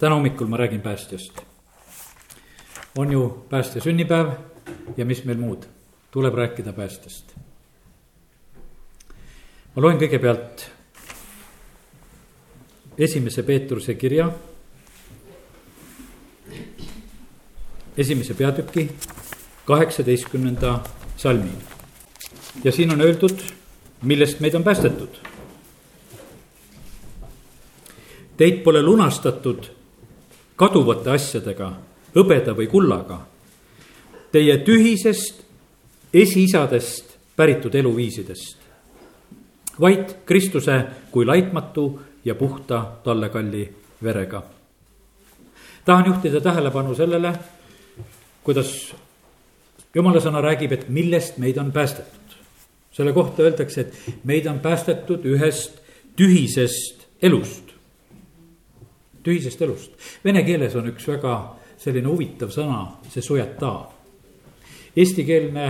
täna hommikul ma räägin päästjast. on ju päästja sünnipäev ja mis meil muud, tuleb rääkida päästjast. ma loen kõigepealt esimese Peetruse kirja. esimese peatüki kaheksateistkümnenda salmi. ja siin on öeldud, millest meid on päästetud. Teid pole lunastatud kaduvate asjadega, hõbeda või kullaga. Teie tühisest esiisadest päritud eluviisidest, vaid Kristuse kui laitmatu ja puhta tallekalli verega. tahan juhtida tähelepanu sellele, kuidas jumala sõna räägib, et millest meid on päästetud. selle kohta öeldakse, et meid on päästetud ühest tühisest elust. Tühisest elust, vene keeles on üks väga selline huvitav sõna, see sujeta. Eestikeelne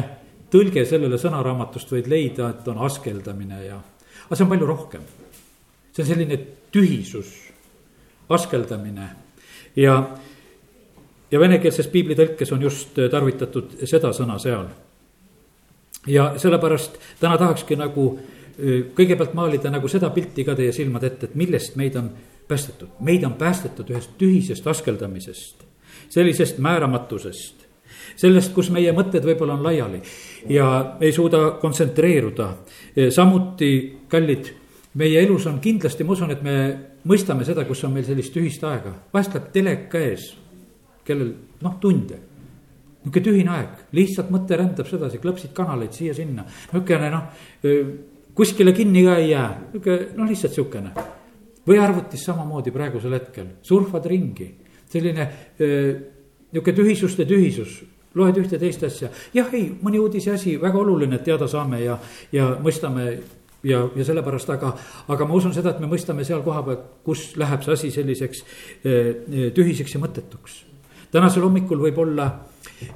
tõlge sellele sõnaraamatust võid leida, et on askeldamine ja, aga see on palju rohkem. see on selline tühisus, askeldamine ja ja venekeelses piiblitõlkes on just tarvitatud seda sõna seal. ja sellepärast täna tahakski nagu kõigepealt maalida nagu seda pilti ka teie silmade ette, et millest meid on päästetud. meid on päästetud ühest tühisest askeldamisest, sellisest määramatusest, sellest, kus meie mõtted võib-olla on laiali ja ei suuda kontsentreeruda. samuti, kallid, meie elus on kindlasti, ma usun, et me mõistame seda, kus on meil sellist tühist aega, vahest läheb teleka ees kellel noh, tunde. niisugune tühine aeg, lihtsalt mõte rändab sedasi, klõpsid kanaleid siia-sinna, niisugune noh, kuskile kinni ka ei jää, niisugune noh, lihtsalt niisugune. Või arvutis samamoodi praegusel hetkel, surfad ringi, selline niisugune tühisuste tühisus. Loed ühte teist asja, jah, ei, mõni uudise asi. Väga oluline, et teada saame ja, ja mõistame ja, ja sellepärast, aga, aga ma usun seda, et me mõistame seal koha peal, kus läheb see asi selliseks tühiseks ja mõttetuks. Tänasel hommikul võib olla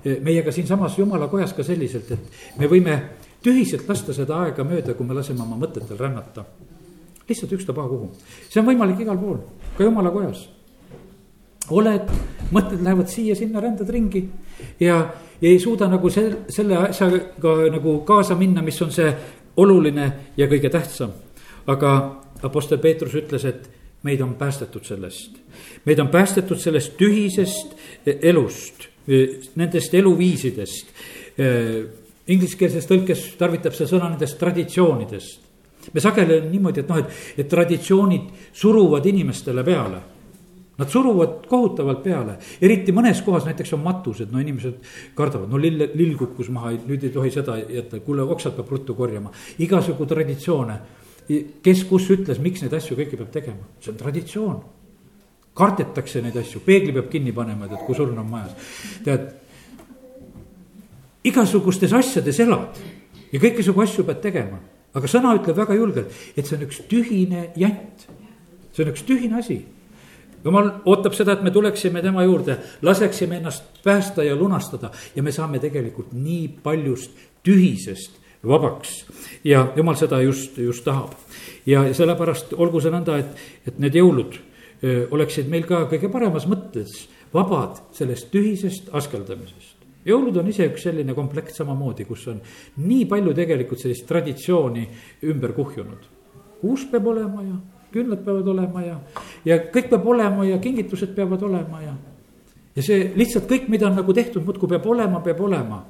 meiega siinsamas jumala kojas ka selliselt, et me võime tühiselt lasta seda aega mööda, kui me laseme oma mõtetel rännata. Lihtsalt ükstapuha kuhu, see on võimalik igal pool, ka jumala kojas. oled, mõtted lähevad siia-sinna, rändad ringi ja, ja ei suuda nagu sel, selle asjaga nagu kaasa minna, mis on see oluline ja kõige tähtsam. aga Apostel Peetrus ütles, et meid on päästetud sellest. meid on päästetud sellest tühisest elust, nendest eluviisidest. Ingliskeelses tõlkes tarvitab see sõna nendest traditsioonidest. Me sageli on niimoodi, et noh, et, et traditsioonid suruvad inimestele peale. Nad suruvad kohutavalt peale, eriti mõnes kohas näiteks on matused, no inimesed kardavad, no lill, lill kukkus maha, nüüd ei tohi seda jätta, kuule oksad peab ruttu korjama, igasugu traditsioone. Kes kus ütles, miks neid asju kõiki peab tegema, see on traditsioon. kardetakse neid asju, peegli peab kinni panema, tead, kui surn on majas, tead. igasugustes asjades elad ja kõikisugu asju pead tegema, aga sõna ütleb väga julgelt, et see on üks tühine jant. see on üks tühine asi jumal ootab seda, et me tuleksime tema juurde, laseksime ennast päästa ja lunastada ja me saame tegelikult nii paljust tühisest vabaks. ja jumal seda just, just tahab. ja sellepärast olgu see nõnda, et, et need jõulud oleksid meil ka kõige paremas mõttes vabad sellest tühisest askeldamisest jõulud on ise üks selline komplekt samamoodi, kus on nii palju tegelikult sellist traditsiooni ümber kuhjunud. kuusk peab olema ja küünlad peavad olema ja, ja kõik peab olema ja kingitused peavad olema ja. ja see lihtsalt kõik, mida on nagu tehtud, muudkui peab olema, peab olema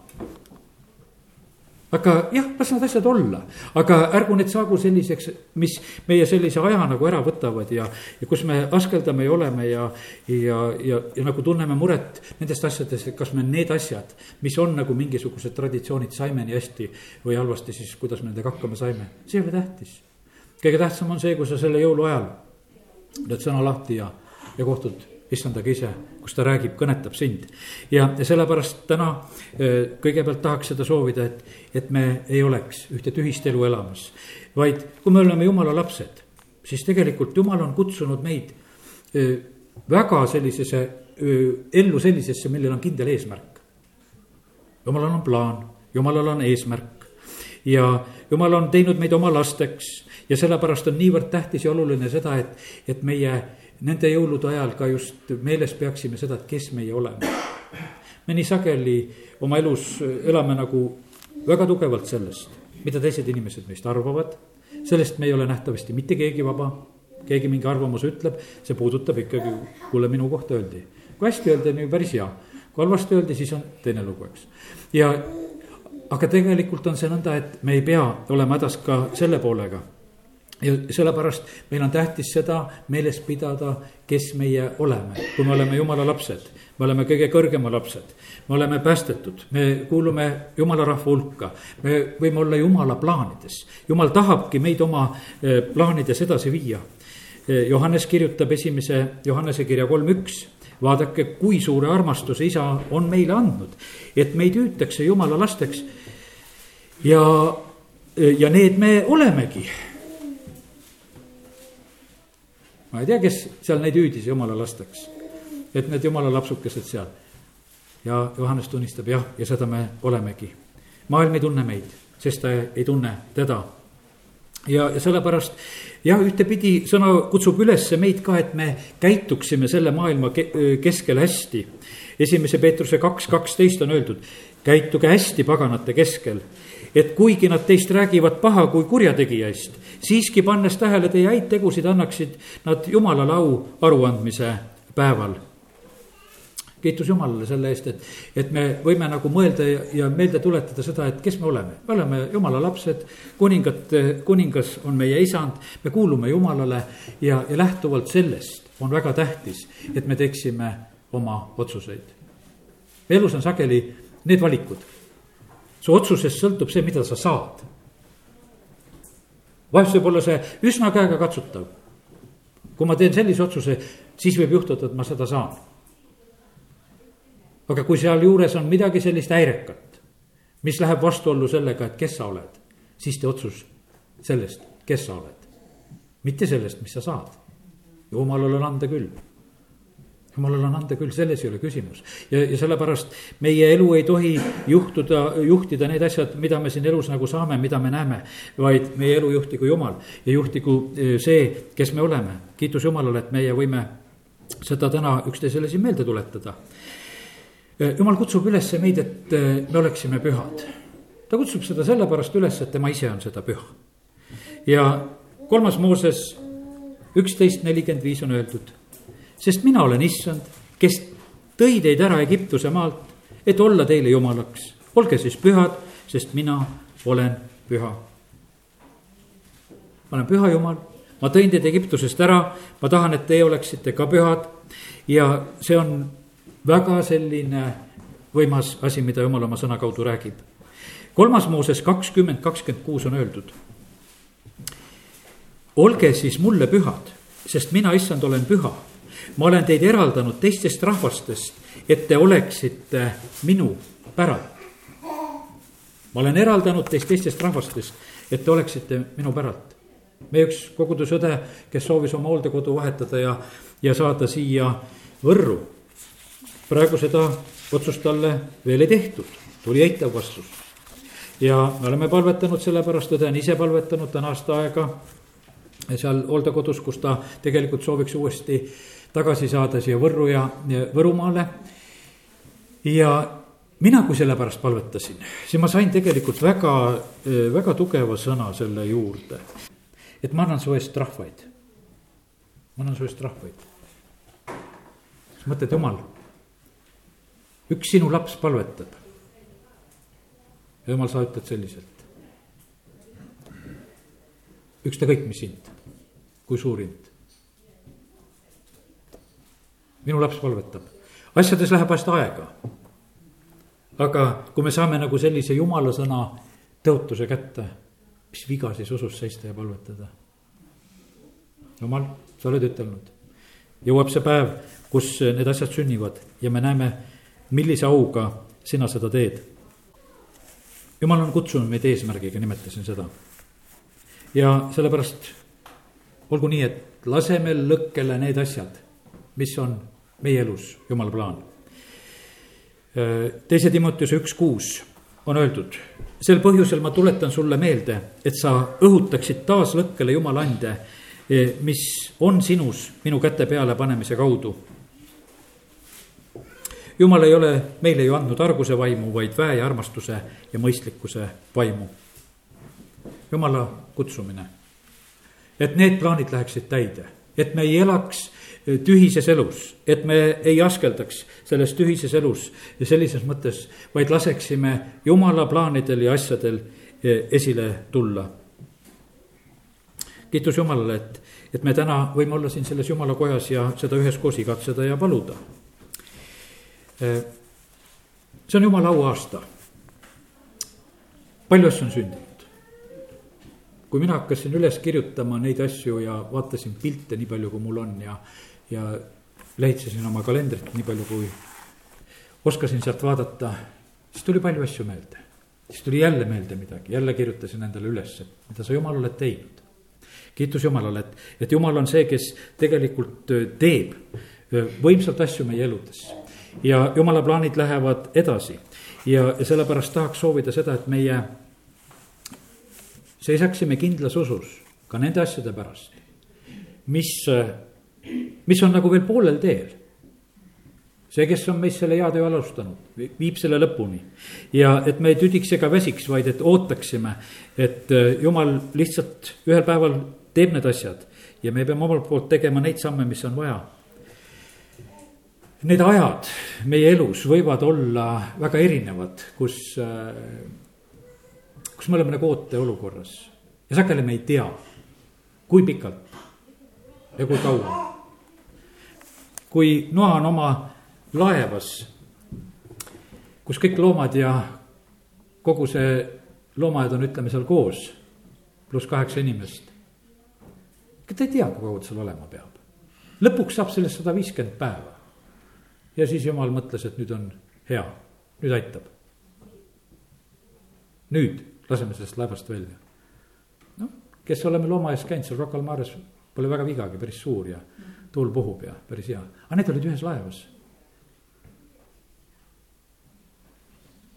aga jah, las need asjad olla, aga ärgu need saagu selliseks, mis meie sellise aja nagu ära võtavad ja, ja kus me askeldame ja oleme ja, ja, ja, ja nagu tunneme muret nendest asjadest, et kas me need asjad, mis on nagu mingisugused traditsioonid, saime nii hästi või halvasti, siis kuidas me nendega hakkama saime, see ei ole tähtis. kõige tähtsam on see, kui sa selle jõuluajal lööd sõna lahti ja, ja kohtud issandaga ise, kus ta räägib, kõnetab sind. ja, sellepärast täna kõigepealt tahaks seda soovida, et, et me ei oleks ühte tühist elu elamas. vaid kui me oleme jumala lapsed, siis tegelikult jumal on kutsunud meid väga sellisesse, ellu sellisesse, millel on kindel eesmärk. jumalal on plaan, jumalal on eesmärk ja jumal on teinud meid oma lasteks ja sellepärast on niivõrd tähtis ja oluline seda, et, et meie nende jõulude ajal ka just meeles peaksime seda, et kes meie oleme. me nii sageli oma elus elame nagu väga tugevalt sellest, mida teised inimesed meist arvavad. sellest me ei ole nähtavasti mitte keegi vaba, keegi mingi arvamuse ütleb, see puudutab ikkagi, kuule, minu kohta öeldi. kui hästi öeldi, on ju päris hea, kui halvasti öeldi, siis on teine lugu, eks. ja aga tegelikult on see nõnda, et me ei pea olema hädas ka selle poolega ja sellepärast meil on tähtis seda meeles pidada, kes meie oleme, kui me oleme jumala lapsed. me oleme kõige kõrgema lapsed, me oleme päästetud, me kuulume jumala rahva hulka. me võime olla jumala plaanides, jumal tahabki meid oma eh, plaanides edasi viia. Eh, Johannes kirjutab esimese Johannese kirja kolm üks vaadake, kui suure armastuse isa on meile andnud, et meid hüütakse jumala lasteks. ja, ja need me olemegi ma ei tea, kes seal neid hüüdis jumala lasteks. et need jumala lapsukesed seal. ja Johannes tunnistab jah, ja seda me olemegi. maailm ei tunne meid, sest ta ei tunne teda. ja, ja sellepärast jah, ühtepidi sõna kutsub üles meid ka, et me käituksime selle maailma keskel hästi. esimese Peetruse kaks kaksteist on öeldud, käituge hästi paganate keskel et kuigi nad teist räägivad paha kui kurjategija eest, siiski pannes tähele teie häid tegusid, annaksid nad jumalale au aruandmise päeval kiitus Jumalale selle eest, et, et me võime nagu mõelda ja, ja meelde tuletada seda, et kes me oleme. me oleme Jumala lapsed, kuningat, kuningas on meie isand, me kuulume Jumalale ja, ja lähtuvalt sellest on väga tähtis, et me teeksime oma otsuseid. elus on sageli need valikud su otsusest sõltub see, mida sa saad. Vahest võib olla see üsna käegakatsutav. kui ma teen sellise otsuse, siis võib juhtuda, et ma seda saan. aga kui sealjuures on midagi sellist häirekat, mis läheb vastuollu sellega, et kes sa oled, siis tee otsus sellest, kes sa oled. mitte sellest, mis sa saad. jumalal on anda küll jumalal on anda küll, selles ei ole küsimus. ja, ja sellepärast meie elu ei tohi juhtuda, juhtida need asjad, mida me siin elus nagu saame, mida me näeme. vaid meie elu juhtigu Jumal ja juhtigu eh, see, kes me oleme. kiitus Jumalale, et meie võime seda täna üksteisele siin meelde tuletada. Eh, Jumal kutsub üles meid, et eh, me oleksime pühad. ta kutsub seda sellepärast üles, et tema ise on seda püha. ja kolmas Mooses üksteist nelikümmend viis on öeldud sest mina olen issand, kes tõi teid ära Egiptuse maalt, et olla teile jumalaks. olge siis pühad, sest mina olen püha. ma olen püha Jumal, ma tõin teid Egiptusest ära, ma tahan, et teie oleksite ka pühad. ja see on väga selline võimas asi, mida Jumal oma sõna kaudu räägib. kolmas Mooses kakskümmend, kakskümmend kuus on öeldud. olge siis mulle pühad, sest mina, issand, olen püha ma olen teid eraldanud teistest rahvastest, et te oleksite minu päralt. ma olen eraldanud teist teistest rahvastest, et te oleksite minu päralt. meie üks kogudusõde, kes soovis oma hooldekodu vahetada ja, ja saada siia Võrru. praegu seda otsust talle veel ei tehtud, tuli eitav vastus. ja me oleme palvetanud sellepärast, õde on ise palvetanud täna aasta aega seal hooldekodus, kus ta tegelikult sooviks uuesti tagasi saada siia Võrru ja, ja Võrumaale. ja mina, kui selle pärast palvetasin, siis ma sain tegelikult väga, väga tugeva sõna selle juurde. et ma annan su eest rahvaid. ma annan su eest rahvaid. siis mõtled, jumal, üks sinu laps palvetab. ja jumal, sa ütled selliselt. ükskõik, mis hind, kui suur hind minu laps palvetab, asjades läheb vahest aega. aga kui me saame nagu sellise jumala sõna tõotuse kätte, mis viga siis usus seista ja palvetada? jumal, sa oled ütelnud, jõuab see päev, kus need asjad sünnivad ja me näeme, millise auga sina seda teed. jumal on kutsunud meid eesmärgiga, nimetasin seda. ja sellepärast olgu nii, et laseme lõkkele need asjad, mis on meie elus, jumala plaan. teise Timoteuse üks kuus on öeldud, sel põhjusel ma tuletan sulle meelde, et sa õhutaksid taas lõkkele jumala ande, mis on sinus minu käte peale panemise kaudu. jumal ei ole meile ju andnud arguse vaimu, vaid väe ja armastuse ja mõistlikkuse vaimu. jumala kutsumine, et need plaanid läheksid täide, et me ei elaks tühises elus, et me ei askeldaks selles tühises elus sellises mõttes, vaid laseksime jumala plaanidel ja asjadel eh, esile tulla. kiitus Jumalale, et, et me täna võime olla siin selles Jumala kojas ja seda üheskoos igatseda ja paluda. Eh, see on Jumala auaasta. palju asju on sündinud kui mina hakkasin üles kirjutama neid asju ja vaatasin pilte nii palju, kui mul on ja, ja lehitsesin oma kalendrit nii palju, kui oskasin sealt vaadata, siis tuli palju asju meelde. siis tuli jälle meelde midagi, jälle kirjutasin endale üles, mida sa jumal oled teinud. kiitus Jumalale, et, et Jumal on see, kes tegelikult teeb võimsalt asju meie eludes. ja Jumala plaanid lähevad edasi ja, ja sellepärast tahaks soovida seda, et meie seisaksime kindlas usus ka nende asjade pärast, mis mis on nagu veel poolel teel. see, kes on meist selle hea töö alustanud, viib selle lõpuni. ja et me ei tüdiks ega väsiks, vaid et ootaksime, et äh, jumal lihtsalt ühel päeval teeb need asjad ja me peame omalt poolt tegema neid samme, mis on vaja. Need ajad meie elus võivad olla väga erinevad, kus, äh, kus me oleme nagu ooteolukorras ja sageli me ei tea, kui pikalt ja kui kaua kui noa on oma laevas, kus kõik loomad ja kogu see loomaaed on, ütleme seal koos, pluss kaheksa inimest. ega ta ei tea, kui kaua ta seal olema peab. lõpuks saab sellest sada viiskümmend päeva. ja siis jumal mõtles, et nüüd on hea, nüüd aitab. nüüd laseme sellest laevast välja. noh, kes oleme loomaaias käinud seal Rocca al Mares, pole väga vigagi, päris suur ja tuul puhub ja päris hea, aga need olid ühes laevas.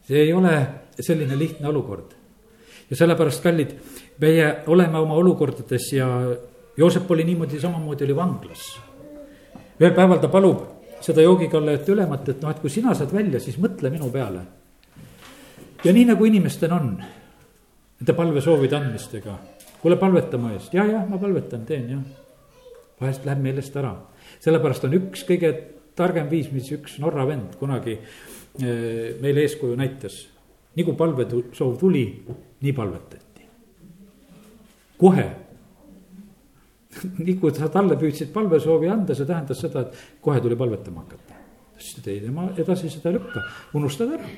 see ei ole selline lihtne olukord. ja sellepärast, kallid, meie oleme oma olukordades ja Joosep oli niimoodi, samamoodi oli vanglas. ühel päeval ta palub seda joogikallajate ülemat, et noh, et kui sina saad välja, siis mõtle minu peale. ja nii nagu inimestel on, nende palvesoovide andmistega, kuule, palveta mu eest ja, jah, ma palvetan, teen jah vahest läheb meelest ära. sellepärast on üks kõige targem viis, mis üks Norra vend kunagi eh, meile eeskuju näitas. nii kui palvesoov tuli, nii palvetati. kohe. nii kui sa talle püüdsid palvesoovi anda, see tähendas seda, et kohe tuli palvetama hakata. ta ütles, et ei, tema edasi seda ei lükka, unustad ära.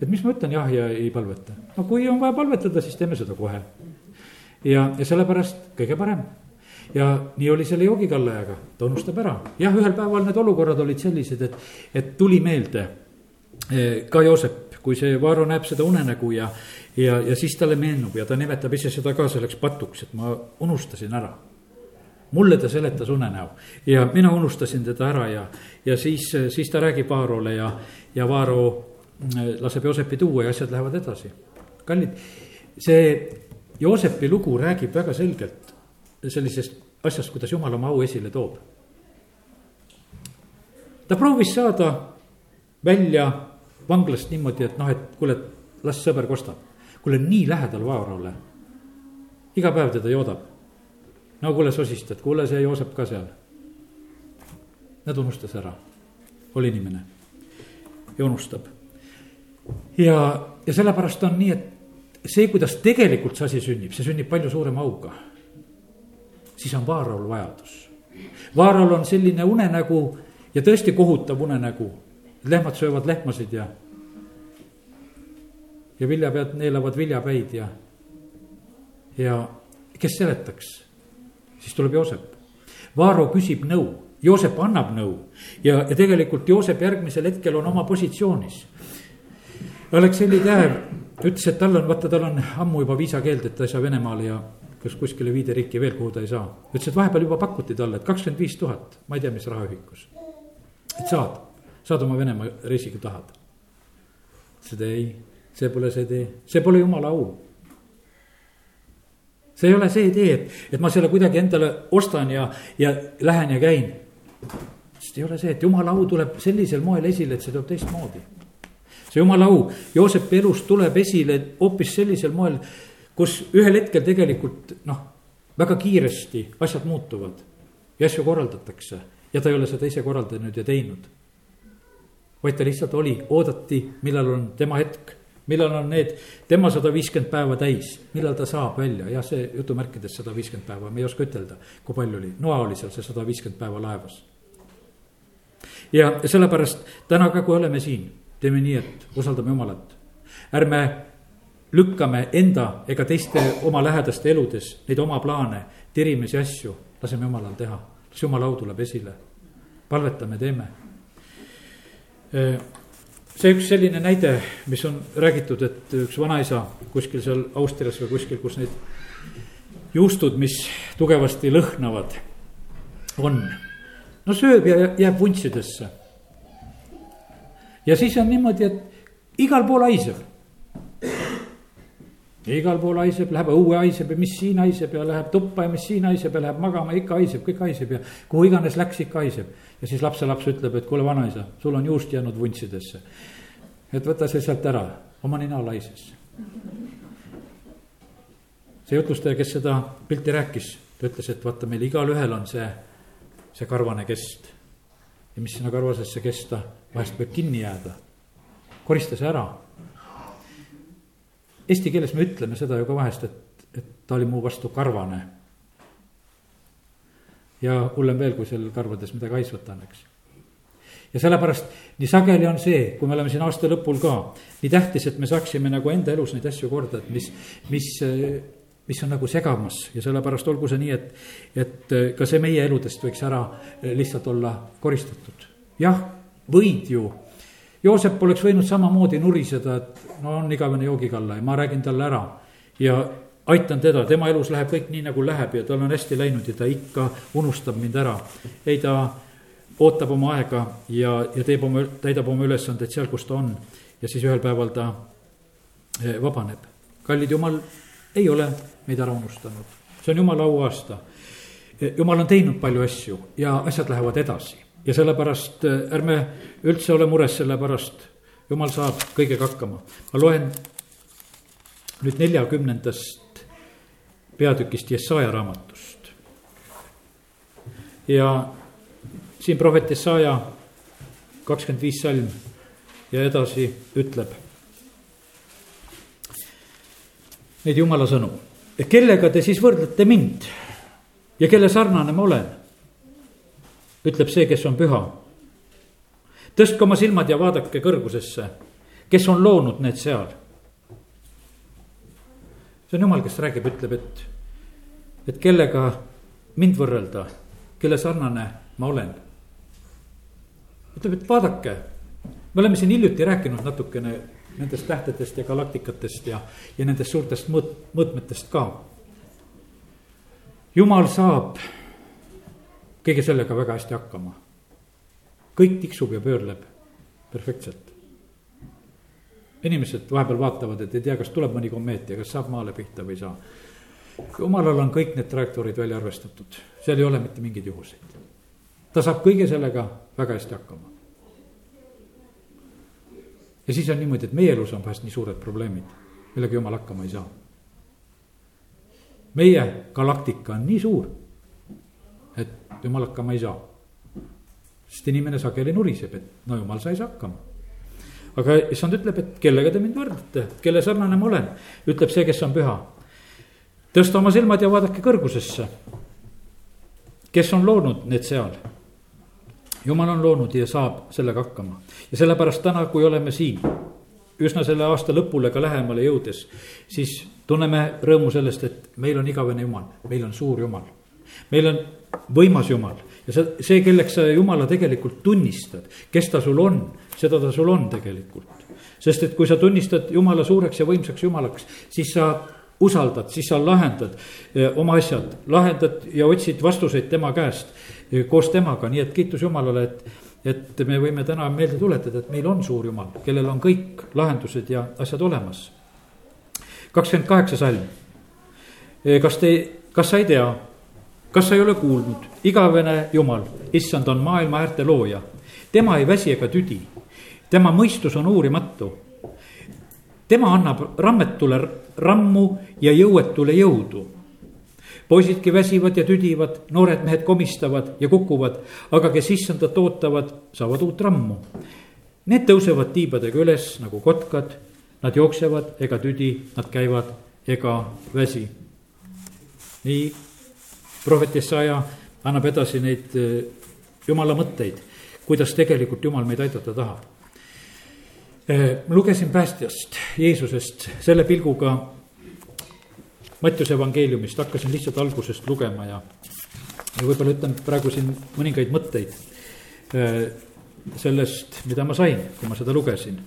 Et mis ma ütlen jah ja ei palveta. no kui on vaja palvetada, siis teeme seda kohe. ja, ja sellepärast kõige parem ja nii oli selle joogikallajaga, ta unustab ära. jah, ühel päeval need olukorrad olid sellised, et, et tuli meelde eh, ka Joosep, kui see Vaaro näeb seda unenägu ja, ja, ja siis talle meenub ja ta nimetab ise seda ka selleks patuks, et ma unustasin ära mulle ta seletas unenäo ja mina unustasin teda ära ja, ja siis, siis ta räägib Vaarole ja, ja Vaaro laseb Joosepi tuua ja asjad lähevad edasi. kallid, see Joosepi lugu räägib väga selgelt sellisest asjast, kuidas jumal oma au esile toob. ta proovis saada välja vanglast niimoodi, et noh, et kuule, las sõber kostab. kuule, nii lähedal Vaarole. iga päev teda joodab. no kuule, sosistad, kuule, see Joosep ka seal. Nad unustas ära, oli inimene ja unustab. Ja, ja sellepärast on nii, et see, kuidas tegelikult see asi sünnib, see sünnib palju suurema auga siis on Vaarol vajadus. Vaarol on selline unenägu ja tõesti kohutav unenägu. lehmad söövad lehmasid ja, ja viljapead neelavad viljapäid ja, ja kes seletaks? siis tuleb Joosep. Vaaro küsib nõu, Joosep annab nõu ja, ja tegelikult Joosep järgmisel hetkel on oma positsioonis. Aleksei Lidev ütles, et tal on, vaata, tal on ammu juba viisakeeld, et ta ei saa Venemaale ja kas kuskile viide riiki veel, kuhu ta ei saa. ütles, et vahepeal juba pakuti talle, et kakskümmend viis tuhat, ma ei tea, mis rahaühikus. et saad, saad oma Venemaa reisi, kui tahad. ütles, et ei, see pole see tee, see pole jumala au. see ei ole see idee, et, et ma selle kuidagi endale ostan ja, ja lähen ja käin. sest ei ole see, et jumala au tuleb sellisel moel esile, et see tuleb teistmoodi. See jumala au Joosepi elus tuleb esile hoopis sellisel moel, kus ühel hetkel tegelikult noh, väga kiiresti asjad muutuvad ja asju korraldatakse ja ta ei ole seda ise korraldanud ja teinud. vaid ta lihtsalt oli, oodati, millal on tema hetk millal on need tema sada viiskümmend päeva täis, millal ta saab välja, jah, see jutumärkides sada viiskümmend päeva, me ei oska ütelda, kui palju oli, Noa oli seal see sada viiskümmend päeva laevas. ja sellepärast täna ka, kui oleme siin, teeme nii, et usaldame Jumalat. ärme lükkame enda ega teiste oma lähedaste eludes neid oma plaane, tirimisi asju, laseme Jumalal teha, las Jumala au tuleb esile. palvetame, teeme see üks selline näide, mis on räägitud, et üks vanaisa kuskil seal Austrias või kuskil, kus need juustud, mis tugevasti lõhnavad, on. no sööb ja jääb vuntsidesse. Ja siis on niimoodi, et igal pool haiseb. igal pool haiseb, läheb õue haiseb ja mis siin haiseb ja läheb tuppa ja mis siin haiseb ja läheb magama, ikka haiseb, kõik haiseb ja kuhu iganes läks, ikka haiseb ja siis lapselaps ütleb, et kuule, vanaisa, sul on juust jäänud vuntsidesse. et võta see sealt ära, oma nina laisesse. see jutlustaja, kes seda pilti rääkis, ta ütles, et vaata, meil igalühel on see, see karvane kest. Ja mis sinna karvasesse kesta, vahest võib kinni jääda. korista see ära. Eesti keeles me ütleme seda ju ka vahest, et, et ta oli mu vastu karvane ja hullem veel, kui seal karvades midagi haisvat on, eks. ja sellepärast nii sageli on see, kui me oleme siin aasta lõpul ka, nii tähtis, et me saaksime nagu enda elus neid asju korda, et mis, mis, mis on nagu segamas ja sellepärast olgu see nii, et, et ka see meie eludest võiks ära lihtsalt olla koristatud. jah, võid ju Joosep oleks võinud samamoodi nuriseda, et no on igavene joogikalla ja ma räägin talle ära ja aitan teda, tema elus läheb kõik nii, nagu läheb ja tal on hästi läinud ja ta ikka unustab mind ära. ei, ta ootab oma aega ja, ja teeb oma, täidab oma ülesanded seal, kus ta on. ja siis ühel päeval ta eh, vabaneb. kallid jumal ei ole meid ära unustanud, see on jumala auaasta. Jumal on teinud palju asju ja asjad lähevad edasi ja sellepärast eh, ärme üldse ole mures selle pärast, jumal saab kõigega hakkama. ma loen nüüd neljakümnendast peatükist Jesaja raamatust. ja siin prohvet Jesaja kakskümmend viis salm ja edasi ütleb. Neid jumala sõnu, kellega te siis võrdlete mind ja kelle sarnane ma olen? ütleb see, kes on püha. tõstke oma silmad ja vaadake kõrgusesse, kes on loonud need seal see on jumal, kes räägib, ütleb, et, et kellega mind võrrelda, kelle sarnane ma olen. ütleb, et vaadake, me oleme siin hiljuti rääkinud natukene nendest tähtedest ja galaktikatest ja, ja nendest suurtest mõõt-, mõõtmetest ka. jumal saab kõige sellega väga hästi hakkama. kõik tiksub ja pöörleb perfektselt inimesed vahepeal vaatavad, et ei tea, kas tuleb mõni komeet ja kas saab maale pihta või ei saa. jumalal on kõik need trajektoorid välja arvestatud, seal ei ole mitte mingeid juhuseid. ta saab kõige sellega väga hästi hakkama. Ja siis on niimoodi, et meie elus on vahest nii suured probleemid, millega jumal hakkama ei saa. meie galaktika on nii suur, et jumal hakkama ei saa. sest inimene sageli nuriseb, et no jumal, sa ei saa hakkama aga issand ütleb, et kellega te mind võrdlete, kelle sarnane ma olen, ütleb see, kes on püha. tõsta oma silmad ja vaadake kõrgusesse. kes on loonud need seal? Jumal on loonud ja saab sellega hakkama ja sellepärast täna, kui oleme siin üsna selle aasta lõpule ka lähemale jõudes, siis tunneme rõõmu sellest, et meil on igavene jumal, meil on suur jumal. meil on võimas jumal ja see, see, kelleks sa jumala tegelikult tunnistad, kes ta sul on seda ta sul on tegelikult. sest et kui sa tunnistad jumala suureks ja võimsaks jumalaks, siis sa usaldad, siis sa lahendad eh, oma asjad, lahendad ja otsid vastuseid tema käest eh, koos temaga, nii et kiitus Jumalale, et, et me võime täna meelde tuletada, et meil on suur Jumal, kellel on kõik lahendused ja asjad olemas. kakskümmend kaheksa salm kas te, kas sa ei tea, kas sa ei ole kuulnud, igavene Jumal, issand on maailma äärte looja. tema ei väsi ega tüdi, tema mõistus on uurimatu. Tema annab rammetule rammu ja jõuetule jõudu poisidki väsivad ja tüdivad, noored mehed komistavad ja kukuvad, aga kes issandat ootavad, saavad uut rammu. Need tõusevad tiibadega üles nagu kotkad, nad jooksevad ega tüdi, nad käivad ega väsi. nii prohvet Jesaja annab edasi neid eh, jumala mõtteid, kuidas tegelikult jumal meid aidata tahab. Eh, ma lugesin päästjast, Jeesusest selle pilguga Mattiuse evangeeliumist, hakkasin lihtsalt algusest lugema ja, ja võib-olla ütlen praegu siin mõningaid mõtteid äh, sellest, mida ma sain, kui ma seda lugesin.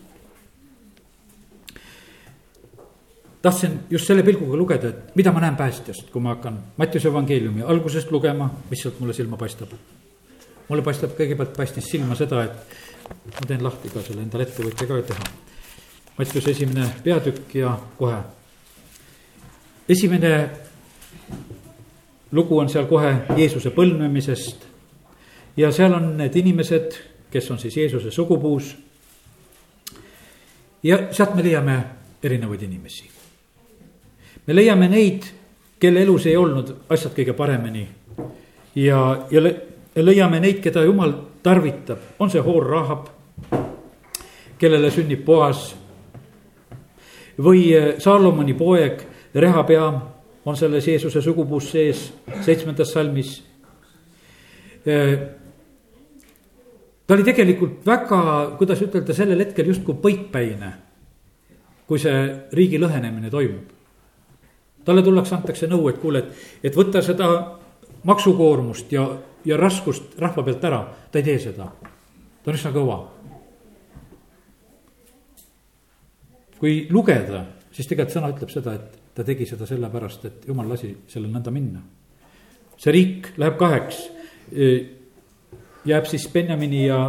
tahtsin just selle pilguga lugeda, et mida ma näen päästjast, kui ma hakkan Mattiuse evangeeliumi algusest lugema, mis sealt mulle silma paistab. Mulle paistab kõigepealt paistis silma seda, et ma teen lahti ka selle endale ette, võite ka teha. Mattiuse esimene peatükk ja kohe esimene lugu on seal kohe Jeesuse põlvnemisest. ja seal on need inimesed, kes on siis Jeesuse sugupuus. ja sealt me leiame erinevaid inimesi. me leiame neid, kelle elus ei olnud asjad kõige paremini. ja, ja leiame neid, keda jumal tarvitab, on see hoor Rahab, kellele sünnib Boas. või Saalomoni poeg Rehapeam on selles Jeesuse sugupuus sees seitsmendas salmis. ta oli tegelikult väga, kuidas ütelda, sellel hetkel justkui põikpäine, kui see riigi lõhenemine toimub. talle tullakse, antakse nõu, et kuule, et, et võta seda maksukoormust ja, ja raskust rahva pealt ära, ta ei tee seda. ta on üsna kõva. kui lugeda, siis tegelikult sõna ütleb seda, et ta tegi seda sellepärast, et jumal lasi sellel nõnda minna. see riik läheb kaheks, jääb siis Benjamini ja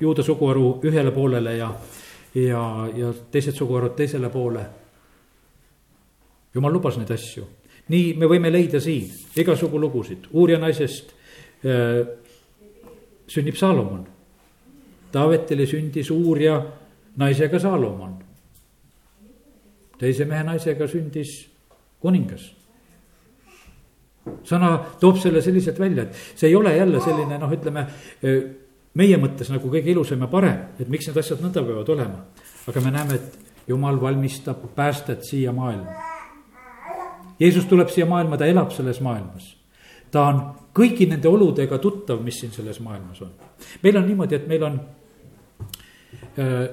juuda suguharu ühele poolele ja, ja, ja teised suguharud teisele poole. jumal lubas neid asju, nii me võime leida siin igasugu lugusid, uurija naisest sünnib Saalomon. Taavetile sündis uurija naisega Saalomon teise mehe naisega sündis kuningas. sõna toob selle selliselt välja, et see ei ole jälle selline noh, ütleme meie mõttes nagu kõige ilusam ja parem, et miks need asjad nõnda peavad olema. aga me näeme, et jumal valmistab päästet siia maailma. Jeesus tuleb siia maailma, ta elab selles maailmas. ta on kõigi nende oludega tuttav, mis siin selles maailmas on. meil on niimoodi, et meil on äh,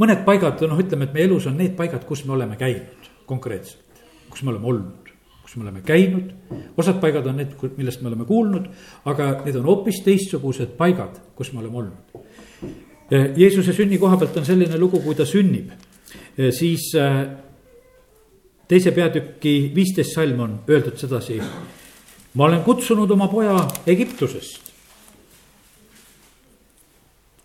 mõned paigad, noh, ütleme, et meie elus on need paigad, kus me oleme käinud konkreetselt, kus me oleme olnud, kus me oleme käinud. osad paigad on need, millest me oleme kuulnud, aga need on hoopis teistsugused paigad, kus me oleme olnud. Jeesuse sünni koha pealt on selline lugu, kui ta sünnib, siis äh, teise peatüki viisteist salm on öeldud sedasi. Ma olen kutsunud oma poja Egiptusest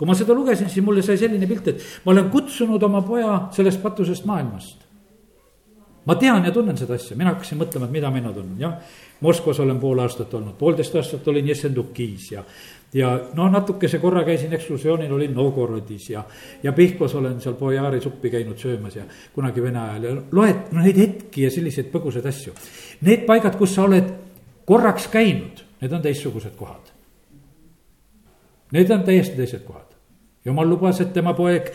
kui ma seda lugesin, siis mulle sai selline pilt, et ma olen kutsunud oma poja sellest patusest maailmast. ma tean ja tunnen seda asja, mina hakkasin mõtlema, et mida mina tunnen, jah. Moskvas olen pool aastat olnud, poolteist aastat olin Jessendukis ja, ja no natukese korra käisin ekskursioonil, olin Novgorodis ja, ja Pihkvas olen seal Bojaari suppi käinud söömas ja kunagi Vene ajal ja loed no neid hetki ja selliseid põgusaid asju. Need paigad, kus sa oled korraks käinud, need on teistsugused kohad. Need on täiesti teised kohad jumal lubas, et tema poeg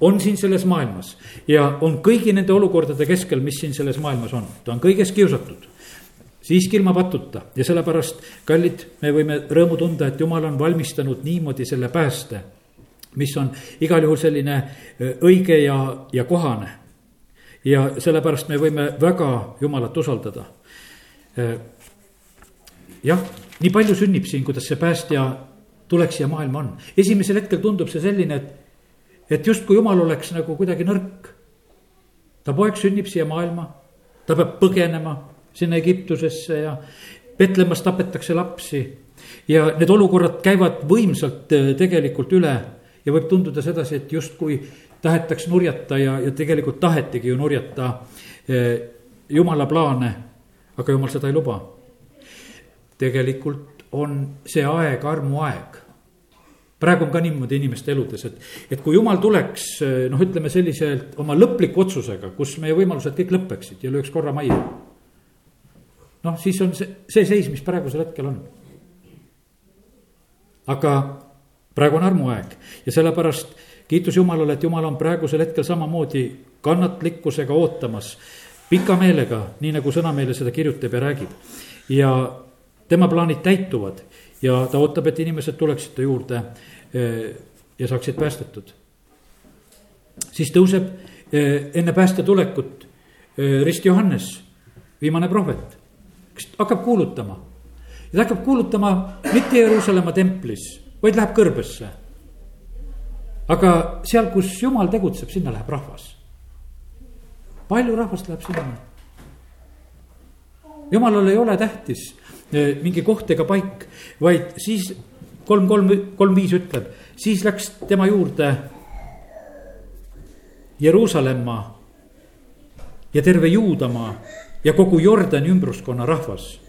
on siin selles maailmas ja on kõigi nende olukordade keskel, mis siin selles maailmas on, ta on kõiges kiusatud. siiski ilma patuta ja sellepärast, kallid, me võime rõõmu tunda, et jumal on valmistanud niimoodi selle pääste, mis on igal juhul selline õige ja, ja kohane. ja sellepärast me võime väga jumalat usaldada. Jah, nii palju sünnib siin, kuidas see päästja tuleks siia maailma on. esimesel hetkel tundub see selline, et, et justkui jumal oleks nagu kuidagi nõrk. ta poeg sünnib siia maailma, ta peab põgenema sinna Egiptusesse ja Petlemmas tapetakse lapsi. ja need olukorrad käivad võimsalt äh, tegelikult üle ja võib tunduda sedasi, et justkui tahetaks nurjata ja, ja tegelikult tahetigi ju nurjata äh, jumala plaane, aga jumal seda ei luba. tegelikult on see aeg armuaeg praegu on ka niimoodi inimeste eludes, et, et kui jumal tuleks noh, ütleme selliselt oma lõpliku otsusega, kus meie võimalused kõik lõpeksid ja lööks korra majja. noh, siis on see, see seis, mis praegusel hetkel on. aga praegu on armuaeg ja sellepärast kiitus Jumalale, et Jumal on praegusel hetkel samamoodi kannatlikkusega ootamas, pika meelega, nii nagu sõna meile seda kirjutab ja räägib. ja tema plaanid täituvad ja ta ootab, et inimesed tuleksid ta juurde eh, ja saaksid päästetud. siis tõuseb eh, enne pääste tulekut eh, Rist Johannes, viimane prohvet, kes hakkab kuulutama. ja ta hakkab kuulutama mitte Jeruusalemma templis, vaid läheb kõrbesse. aga seal, kus jumal tegutseb, sinna läheb rahvas. Palju rahvast läheb sinna? jumalale ei ole tähtis mingi koht ega paik, vaid siis kolm, kolm, kolm, viis ütleb, siis läks tema juurde Jeruusalemma ja terve Juudamaa ja kogu Jordani ümbruskonna rahvas.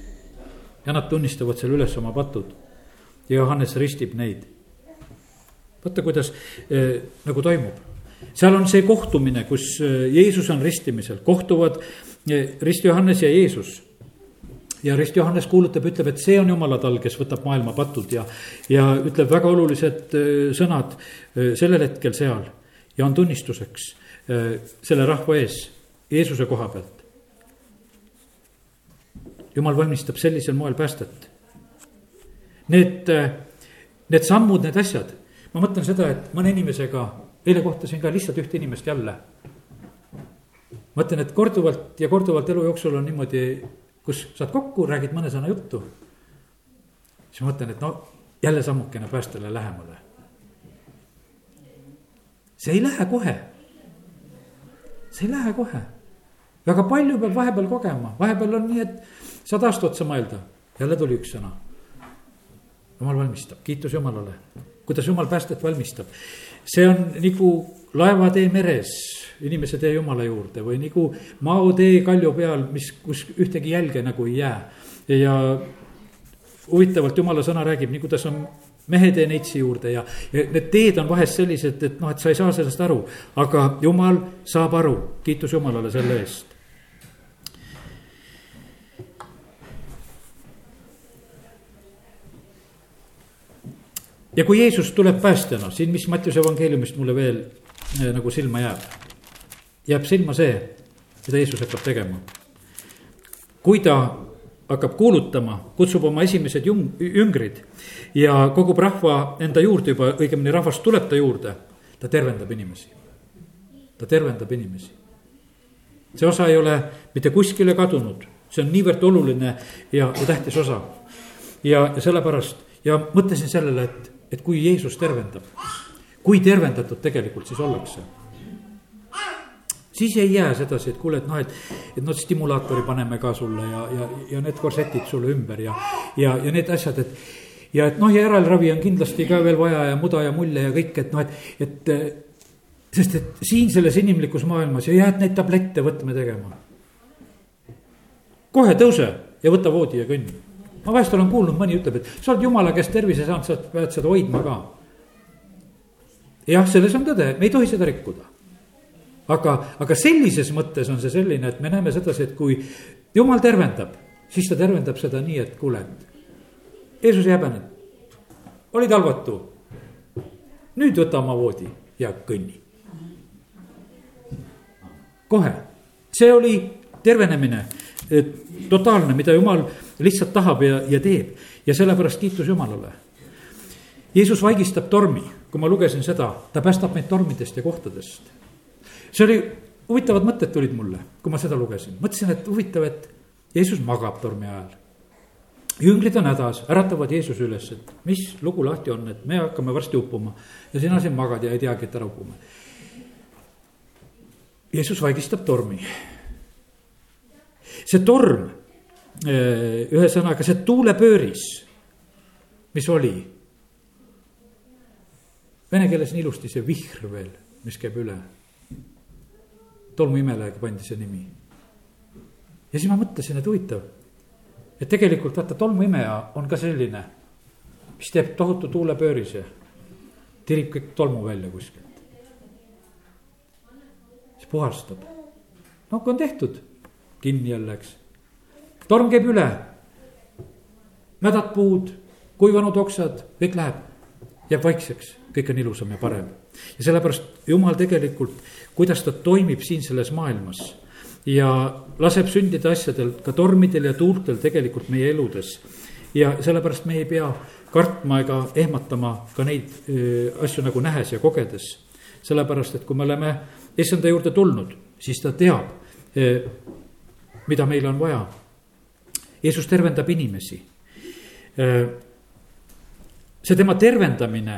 ja nad tunnistavad seal üles oma patud ja Johannes ristib neid. vaata, kuidas äh, nagu toimub, seal on see kohtumine, kus äh, Jeesus on ristimisel, kohtuvad äh, rist Johannes ja Jeesus ja Rist Johannes kuulutab, ütleb, et see on jumala tal, kes võtab maailma patud ja, ja ütleb väga olulised äh, sõnad sellel hetkel seal ja on tunnistuseks selle rahva ees, Jeesuse koha pealt. jumal valmistab sellisel moel päästet. Need, need sammud, need asjad, ma mõtlen seda, et mõne inimesega, eile kohtasin ka lihtsalt ühte inimest jälle. mõtlen, et korduvalt ja korduvalt elu jooksul on niimoodi kus saad kokku, räägid mõne sõna juttu. siis ma mõtlen, et no jälle sammukene päästele lähemale. see ei lähe kohe. see ei lähe kohe. väga palju peab vahepeal kogema, vahepeal on nii, et saad aasta otsa mõelda, jälle tuli üks sõna. jumal valmistab, kiitus Jumalale, kuidas Jumal päästet valmistab. See on nagu laevatee meres inimese tee Jumala juurde või nagu maotee kalju peal, mis, kus ühtegi jälge nagu ei jää. ja huvitavalt Jumala sõna räägib, nii kuidas on mehetee neitsi juurde ja, ja need teed on vahest sellised, et noh, et sa ei saa sellest aru, aga Jumal saab aru, kiitus Jumalale selle eest. Ja kui Jeesus tuleb päästjana, siin, mis Mattiuse evangeeliumist mulle veel eh, nagu silma jääb jääb silma see, mida Jeesus hakkab tegema. kui ta hakkab kuulutama, kutsub oma esimesed jung-, jüngrid ja kogub rahva enda juurde juba, õigemini rahvas tuleb ta juurde, ta tervendab inimesi. ta tervendab inimesi. see osa ei ole mitte kuskile kadunud, see on niivõrd oluline ja, ja tähtis osa. ja, ja sellepärast ja mõtlesin sellele, et, et kui Jeesus tervendab, kui tervendatud tegelikult siis ollakse siis ei jää sedasi, et kuule, et noh, et, et noh, stimulaatori paneme ka sulle ja, ja, ja need korsetid sulle ümber ja, ja, ja need asjad, et. ja et noh, ja järelravi on kindlasti ka veel vaja ja muda ja mulje ja kõik, et noh, et, et. sest et siin selles inimlikus maailmas ja jääd neid tablette võtme tegema. kohe tõuse ja võta voodi ja kõnni. Ma vahest olen kuulnud, mõni ütleb, et sa oled jumala käest tervise saanud, sa pead seda hoidma ka. jah, selles on tõde, me ei tohi seda rikkuda aga, aga sellises mõttes on see selline, et me näeme sedasi, et kui jumal tervendab, siis ta tervendab seda nii, et kuule, et Jeesus ei häbenenud. olid halvatu. nüüd võta oma voodi ja kõnni. kohe, see oli tervenemine, totaalne, mida jumal lihtsalt tahab ja, ja teeb ja sellepärast kiitus Jumalale. Jeesus vaigistab tormi, kui ma lugesin seda, ta päästab meid tormidest ja kohtadest see oli, huvitavad mõtted tulid mulle, kui ma seda lugesin, mõtlesin, et huvitav, et Jeesus magab tormi ajal. jünglid on hädas, äratavad Jeesuse üles, et mis lugu lahti on, et me hakkame varsti uppuma. ja sina siin magad ja ei teagi, et ära upume. Jeesus vaigistab tormi. See torm, eh, ühesõnaga see tuulepööris, mis oli. Vene keeles on ilusti see vihr veel, mis käib üle tolmuimelajaga pandi see nimi. ja siis ma mõtlesin, et huvitav, et tegelikult vaata, tolmuimeja on ka selline, mis teeb tohutu tuulepöörise, tirib kõik tolmu välja kuskilt. siis puhastab, no kui on tehtud, kinni jälle, eks. torm käib üle, mädad puud, kuivanud oksad, kõik läheb, jääb vaikseks, kõik on ilusam ja parem. ja sellepärast jumal tegelikult, kuidas ta toimib siin selles maailmas ja laseb sündida asjadel, ka tormidel ja tuultel tegelikult meie eludes. ja sellepärast me ei pea kartma ega ehmatama ka neid asju nagu nähes ja kogedes. sellepärast, et kui me oleme issanda juurde tulnud, siis ta teab, mida meil on vaja. Jeesus tervendab inimesi. see tema tervendamine,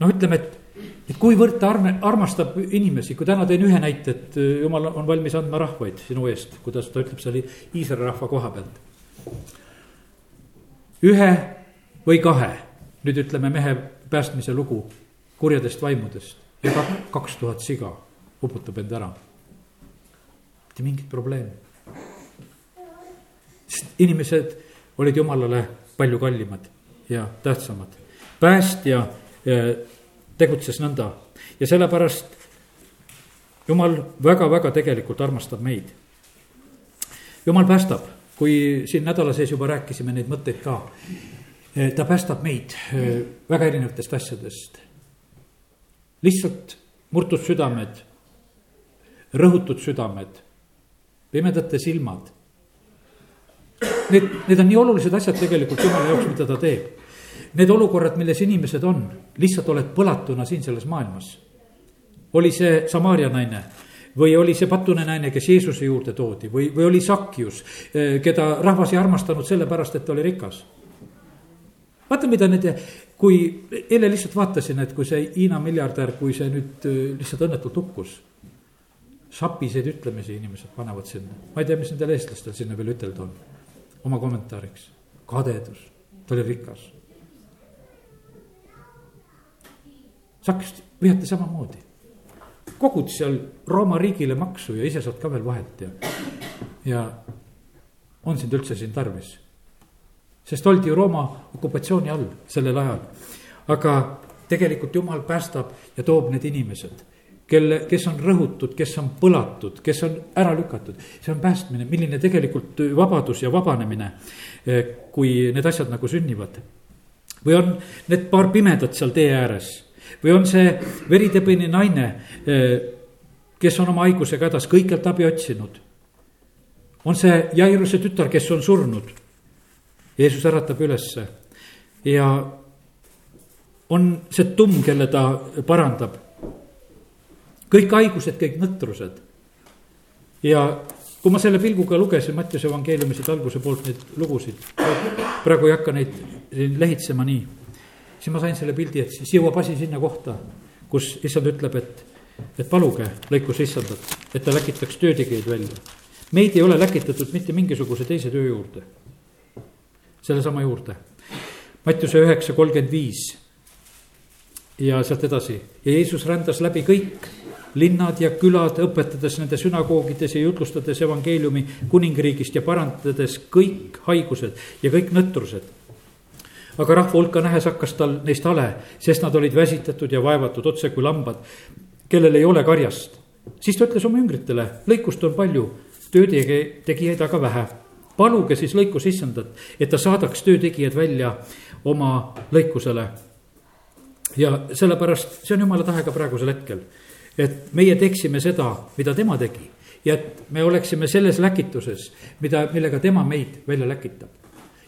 noh, ütleme, et et kuivõrd ta arme, armastab inimesi, kui täna teen ühe näite, et äh, jumal on valmis andma rahvaid sinu eest, kuidas ta ütleb seal Iisraeli rahva koha pealt. ühe või kahe, nüüd ütleme mehe päästmise lugu kurjadest vaimudest ja kaks tuhat siga uputab end ära. mitte mingit probleemi. Sest inimesed olid jumalale palju kallimad ja tähtsamad. päästja äh, tegutses nõnda ja sellepärast jumal väga-väga tegelikult armastab meid. jumal päästab, kui siin nädala sees juba rääkisime neid mõtteid ka. ta päästab meid eh, väga erinevatest asjadest. lihtsalt murtud südamed, rõhutud südamed, pimedate silmad. Need, need on nii olulised asjad tegelikult jumala jaoks, mida ta teeb need olukorrad, milles inimesed on, lihtsalt oled põlatuna siin selles maailmas. oli see Samaaria naine või oli see patune naine, kes Jeesuse juurde toodi või, või oli Sakjus, eh, keda rahvas ei armastanud sellepärast, et ta oli rikas. vaata, mida need, kui eile lihtsalt vaatasin, et kui see Hiina miljardär, kui see nüüd eh, lihtsalt õnnetult hukkus. sapiseid ütlemisi inimesed panevad sinna, ma ei tea, mis nendel eestlastel sinna veel ütelda on, oma kommentaariks, kadedus, ta oli rikas Sakst vihati samamoodi. kogud seal Rooma riigile maksu ja ise saad ka veel vahet ja, ja on sind üldse siin tarvis. sest oldi ju Rooma okupatsiooni all sellel ajal. aga tegelikult jumal päästab ja toob need inimesed, kelle, kes on rõhutud, kes on põlatud, kes on ära lükatud. see on päästmine, milline tegelikult vabadus ja vabanemine, eh, kui need asjad nagu sünnivad. või on need paar pimedat seal tee ääres või on see veritõbine naine, eh, kes on oma haigusega hädas, kõikjalt abi otsinud. on see Jairuse tütar, kes on surnud. Jeesus äratab ülesse ja on see tumm, kelle ta parandab. Kõik haigused, kõik nõtrused. ja kui ma selle pilguga lugesin Mattiuse evangeeliumi siit alguse poolt neid lugusid, praegu ei hakka neid siin lehitsema nii siis ma sain selle pildi, et siis jõuab asi sinna kohta, kus issand ütleb, et, et paluge lõikus issandat, et ta läkitaks töötegijaid välja. meid ei ole läkitatud mitte mingisuguse teise töö juurde, sellesama juurde. Mattiuse üheksa kolmkümmend viis ja sealt edasi ja Jeesus rändas läbi kõik linnad ja külad, õpetades nende sünagoogides ja jutlustades evangeeliumi kuningriigist ja parandades kõik haigused ja kõik nõtrused aga rahva hulka nähes hakkas tal neist hale, sest nad olid väsitatud ja vaevatud otse kui lambad, kellel ei ole karjast. siis ta ütles oma üngritele, lõikust on palju, töötegijaid aga vähe. paluge siis lõikus issandat, et ta saadaks töötegijad välja oma lõikusele. ja sellepärast see on jumala tahe ka praegusel hetkel, et meie teeksime seda, mida tema tegi. Ja et me oleksime selles läkituses, mida, millega tema meid välja läkitab.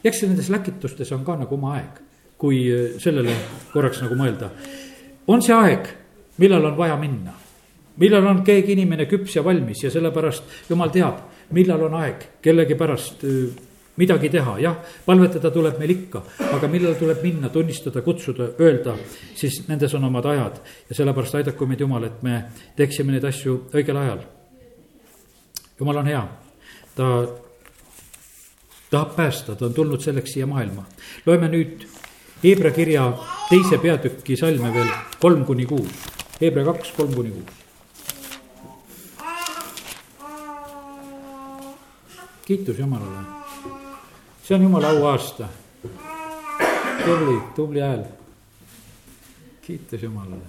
Eks nendes läkitustes on ka nagu oma aeg, kui äh, sellele korraks nagu mõelda. on see aeg, millal on vaja minna, millal on keegi inimene küps ja valmis ja sellepärast jumal teab, millal on aeg kellegi pärast äh, midagi teha, jah, palvetada tuleb meil ikka, aga millal tuleb minna, tunnistada, kutsuda, öelda, siis nendes on omad ajad. ja sellepärast aidaku meid Jumal, et me teeksime neid asju õigel ajal. Jumal on hea, ta tahab päästa, ta on tulnud selleks siia maailma. loeme nüüd Hebra kirja teise peatüki salme veel kolm kuni kuus, Hebra kaks, kolm kuni kuus. kiitus Jumalale. See on Jumala auaasta. tubli, tubli hääl. kiitus Jumalale.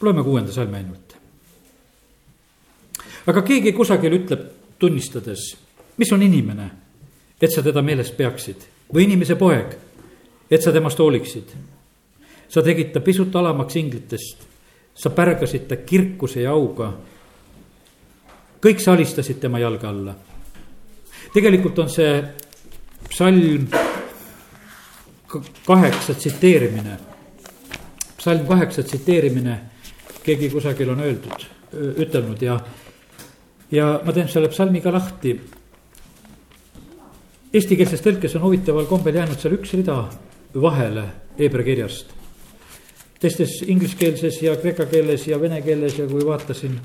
loeme kuuenda salmi ainult. aga keegi kusagil ütleb tunnistades, mis on inimene, et sa teda meeles peaksid või inimese poeg, et sa temast hooliksid. sa tegid ta pisut alamaks inglitest, sa pärgasid ta kirkuse ja auga kõik salistasid tema jalge alla. Tegelikult on see psalm kaheksa tsiteerimine, psalm kaheksa tsiteerimine, keegi kusagil on öeldud, ütelnud ja, ja ma teen selle psalmi ka lahti. Eestikeelses tõlkes on huvitaval kombel jäänud seal üks rida vahele Hebra kirjast. teistes ingliskeelses ja kreeka keeles ja vene keeles ja kui vaatasin,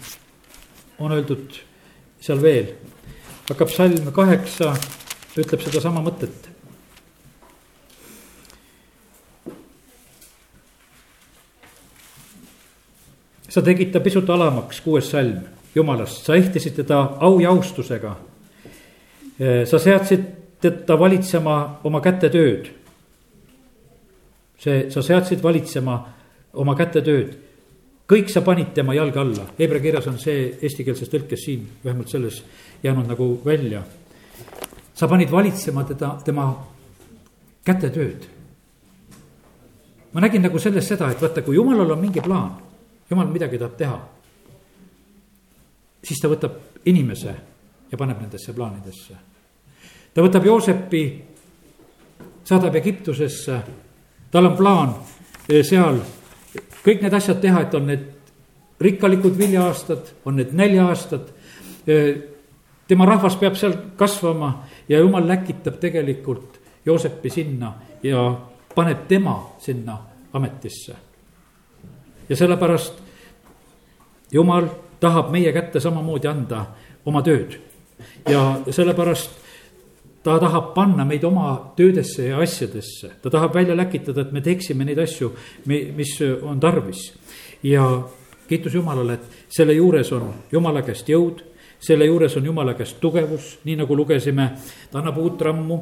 on öeldud seal veel. Hakkab salm kaheksa, ütleb sedasama mõtet. sa tegid ta pisut alamaks, kuues salm jumalast, sa ehtisid teda au ja austusega. sa seadsid teda valitsema oma käte tööd. see, sa seadsid valitsema oma käte tööd kõik sa panid tema jalge alla, Hebra kirjas on see eestikeelses tõlkes siin, vähemalt selles jäänud nagu välja. sa panid valitsema teda, tema kätetööd. ma nägin nagu selles seda, et vaata, kui jumalal on mingi plaan, jumal midagi tahab teha. siis ta võtab inimese ja paneb nendesse plaanidesse. ta võtab Joosepi, saadab Egiptusesse, tal on plaan eh, seal kõik need asjad teha, et on need rikkalikud vilja-aastad, on need nälja-aastad. tema rahvas peab seal kasvama ja jumal läkitab tegelikult Joosepi sinna ja paneb tema sinna ametisse. ja sellepärast jumal tahab meie kätte samamoodi anda oma tööd ja sellepärast ta tahab panna meid oma töödesse ja asjadesse, ta tahab välja läkitada, et me teeksime neid asju, mis on tarvis. ja kiitus Jumalale, et selle juures on Jumala käest jõud, selle juures on Jumala käest tugevus, nii nagu lugesime, ta annab uut rammu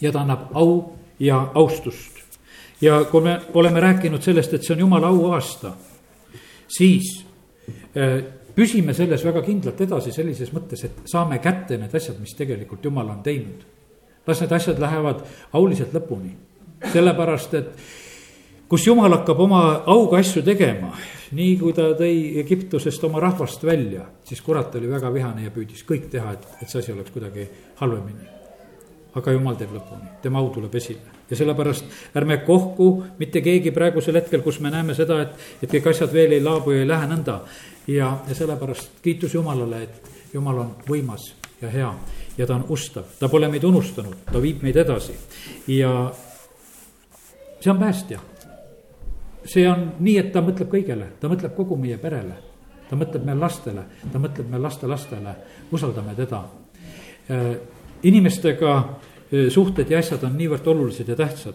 ja ta annab au ja austust. ja kui me oleme rääkinud sellest, et see on Jumala auaasta, siis eh, püsime selles väga kindlalt edasi sellises mõttes, et saame kätte need asjad, mis tegelikult Jumal on teinud. las need asjad lähevad auliselt lõpuni, sellepärast et kus Jumal hakkab oma auga asju tegema, nii kui ta tõi Egiptusest oma rahvast välja, siis kurat oli väga vihane ja püüdis kõik teha, et, et see asi oleks kuidagi halvemini. aga Jumal teeb lõpuni, tema au tuleb esile ja sellepärast ärme kohku mitte keegi praegusel hetkel, kus me näeme seda, et, et kõik asjad veel ei laabu ja ei lähe nõnda. Ja, ja sellepärast kiitus Jumalale, et Jumal on võimas ja hea ja ta on ustav, ta pole meid unustanud, ta viib meid edasi. Ja see on päästja. see on nii, et ta mõtleb kõigele, ta mõtleb kogu meie perele, ta mõtleb meie lastele, ta mõtleb meie lastelastele, usaldame teda. Äh, inimestega suhted ja asjad on niivõrd olulised ja tähtsad.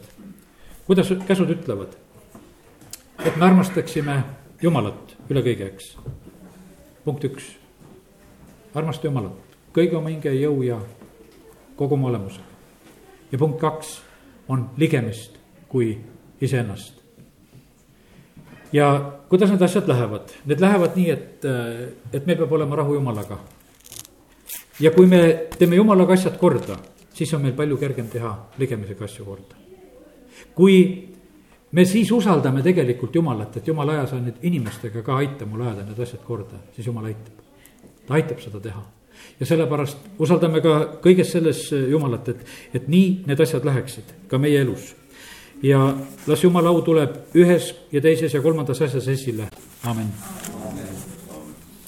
kuidas käsud ütlevad? et me armastaksime Jumalat üle kõige, eks punkt üks, armasta Jumalat kõige oma hinge, jõu ja kogu oma olemusega. ja punkt kaks on ligemist kui iseennast. ja kuidas need asjad lähevad, need lähevad nii, et, et meil peab olema rahu Jumalaga. ja kui me teeme Jumalaga asjad korda, siis on meil palju kergem teha ligemisega asju korda. kui me siis usaldame tegelikult Jumalat, et Jumal aja sa nüüd inimestega ka aita mul ajada need asjad korda, siis Jumal aitab. ta aitab seda teha ja sellepärast usaldame ka kõiges selles Jumalat, et, et nii need asjad läheksid ka meie elus. ja las Jumala au tuleb ühes ja teises ja kolmandas asjas esile, amin.